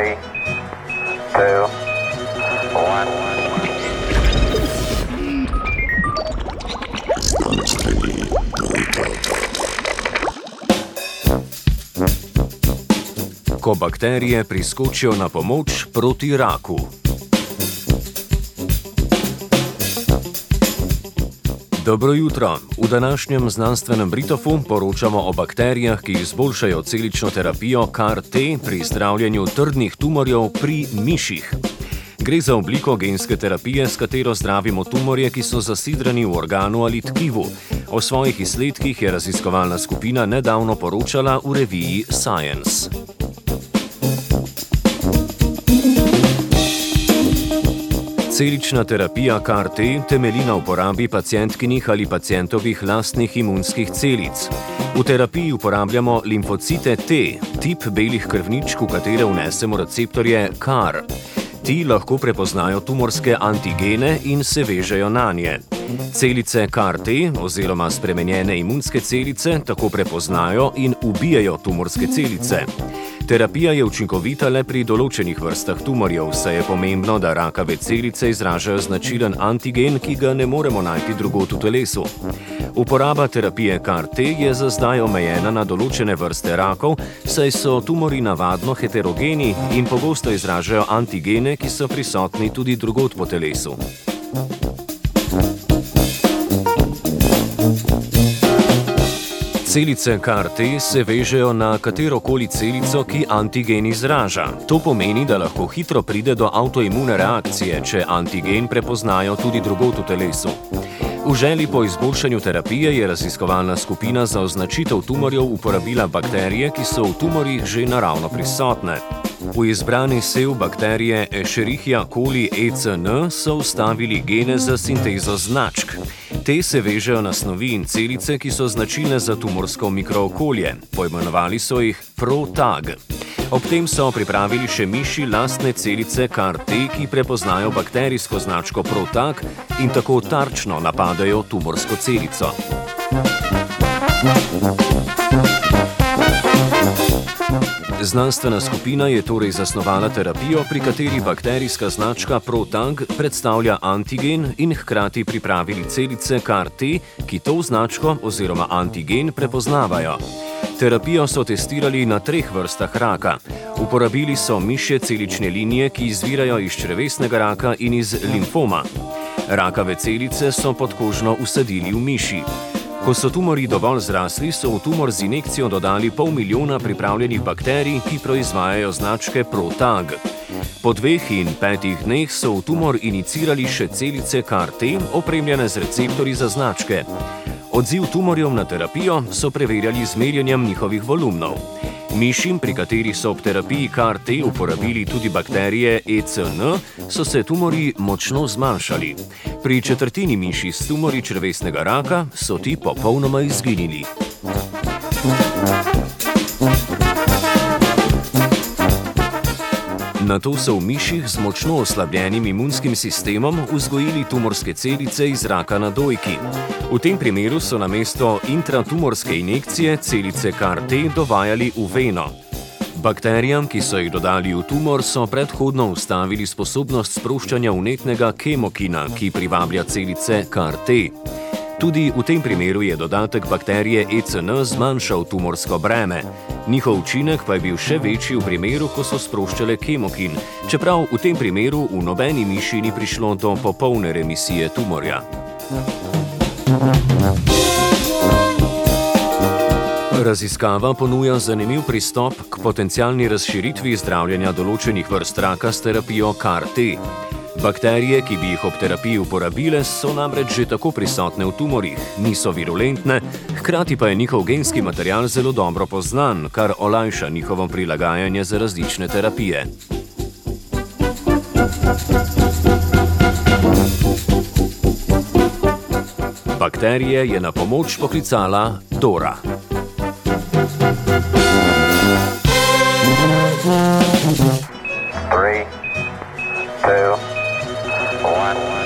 three, two, one. Ko bakterije priskočijo na pomoč proti raku. Dobro jutro. V današnjem znanstvenem Britofu poročamo o bakterijah, ki izboljšajo celično terapijo CAR-T pri zdravljenju trdnih tumorjev pri miših. Gre za obliko genske terapije, s katero zdravimo tumorje, ki so zasidrani v organu ali tkivu. O svojih izsledkih je raziskovalna skupina nedavno poročala v reviji Science. Celična terapija CAR-T temelji na uporabi pacijentkinih ali pacijentovih lastnih imunskih celic. V terapiji uporabljamo limfocite T, tip belih krvničk, v katere vnesemo receptorje CAR. Ti lahko prepoznajo tumorske antigene in se vežejo na nje. Celice CAR-T oziroma spremenjene imunske celice tako prepoznajo in ubijajo tumorske celice. Terapija je učinkovita le pri določenih vrstah tumorjev, saj je pomembno, da rakave celice izražajo značilen antigen, ki ga ne moremo najti drugot v telesu. Uporaba terapije CAR-T je za zdaj omejena na določene vrste rakov, saj so tumori navadno heterogeni in pogosto izražajo antigene, ki so prisotni tudi drugot po telesu. Celice CAR-T se vežejo na katero koli celico, ki antigen izraža. To pomeni, da lahko hitro pride do avtoimune reakcije, če antigen prepoznajo tudi drugot v telesu. V želji po izboljšanju terapije je raziskovalna skupina za označitev tumorjev uporabila bakterije, ki so v tumorjih že naravno prisotne. V izbrani sev bakterije Escherichia coli ECN so ustavili gene za sintezo značk. Te se vežejo na snovi in celice, ki so značilne za tumorsko mikrookolje. Pojmenovali so jih ProTag. Ob tem so pripravili še miši lastne celice CAR-T, ki prepoznajo bakterijsko značko ProTag in tako tarčno napadajo tumorsko celico. Znanstvena skupina je torej zasnovala terapijo, pri kateri bakterijska značka ProTag predstavlja antigen in hkrati pripravili celice CAR-T, ki to značko oziroma antigen prepoznavajo. Terapijo so testirali na treh vrstah raka. Uporabili so mišje celične linije, ki izvirajo iz črevesnega raka in iz limfoma. Rakave celice so podkožno usadili v miši. Ko so tumori dovolj zrasli, so v tumor z injekcijo dodali pol milijona pripravljenih bakterij, ki proizvajajo značke ProTag. Po dveh in petih dneh so v tumor inicirali še celice CAR-T, opremljene z receptorji za značke. Odziv tumorjev na terapijo so preverjali z merjenjem njihovih volumnov. Mišim, pri katerih so ob terapiji CAR-T uporabili tudi bakterije ECN, so se tumori močno zmanjšali. Pri četrtini miši s tumori črvesnega raka so ti popolnoma izginili. Na to so v miših z močno oslabljenim imunskim sistemom vzgojili tumorske celice iz raka na dojki. V tem primeru so na mesto intratumorske injekcije celice CAR-T dovajali v veno. Bakterijam, ki so jih dodali v tumor, so predhodno ustavili sposobnost sproščanja unetnega kemokina, ki privablja celice CAR-T. Tudi v tem primeru je dodatek bakterije ECN zmanjšal tumorsko breme. Njihov učinek pa je bil še večji v primeru, ko so sproščale kemokin, čeprav v tem primeru v nobeni miši ni prišlo do popolne remisije tumorja. Raziskava ponuja zanimiv pristop k potencialni razširitvi zdravljenja določenih vrst raka s terapijo CAR-T. Bakterije, ki bi jih ob terapiji uporabile, so namreč že tako prisotne v tumorjih, niso virulentne, hkrati pa je njihov genski material zelo dobro poznan, kar olajša njihovo prilagajanje za različne terapije. Bakterije je na pomoč poklicala Dora. Three, two, one.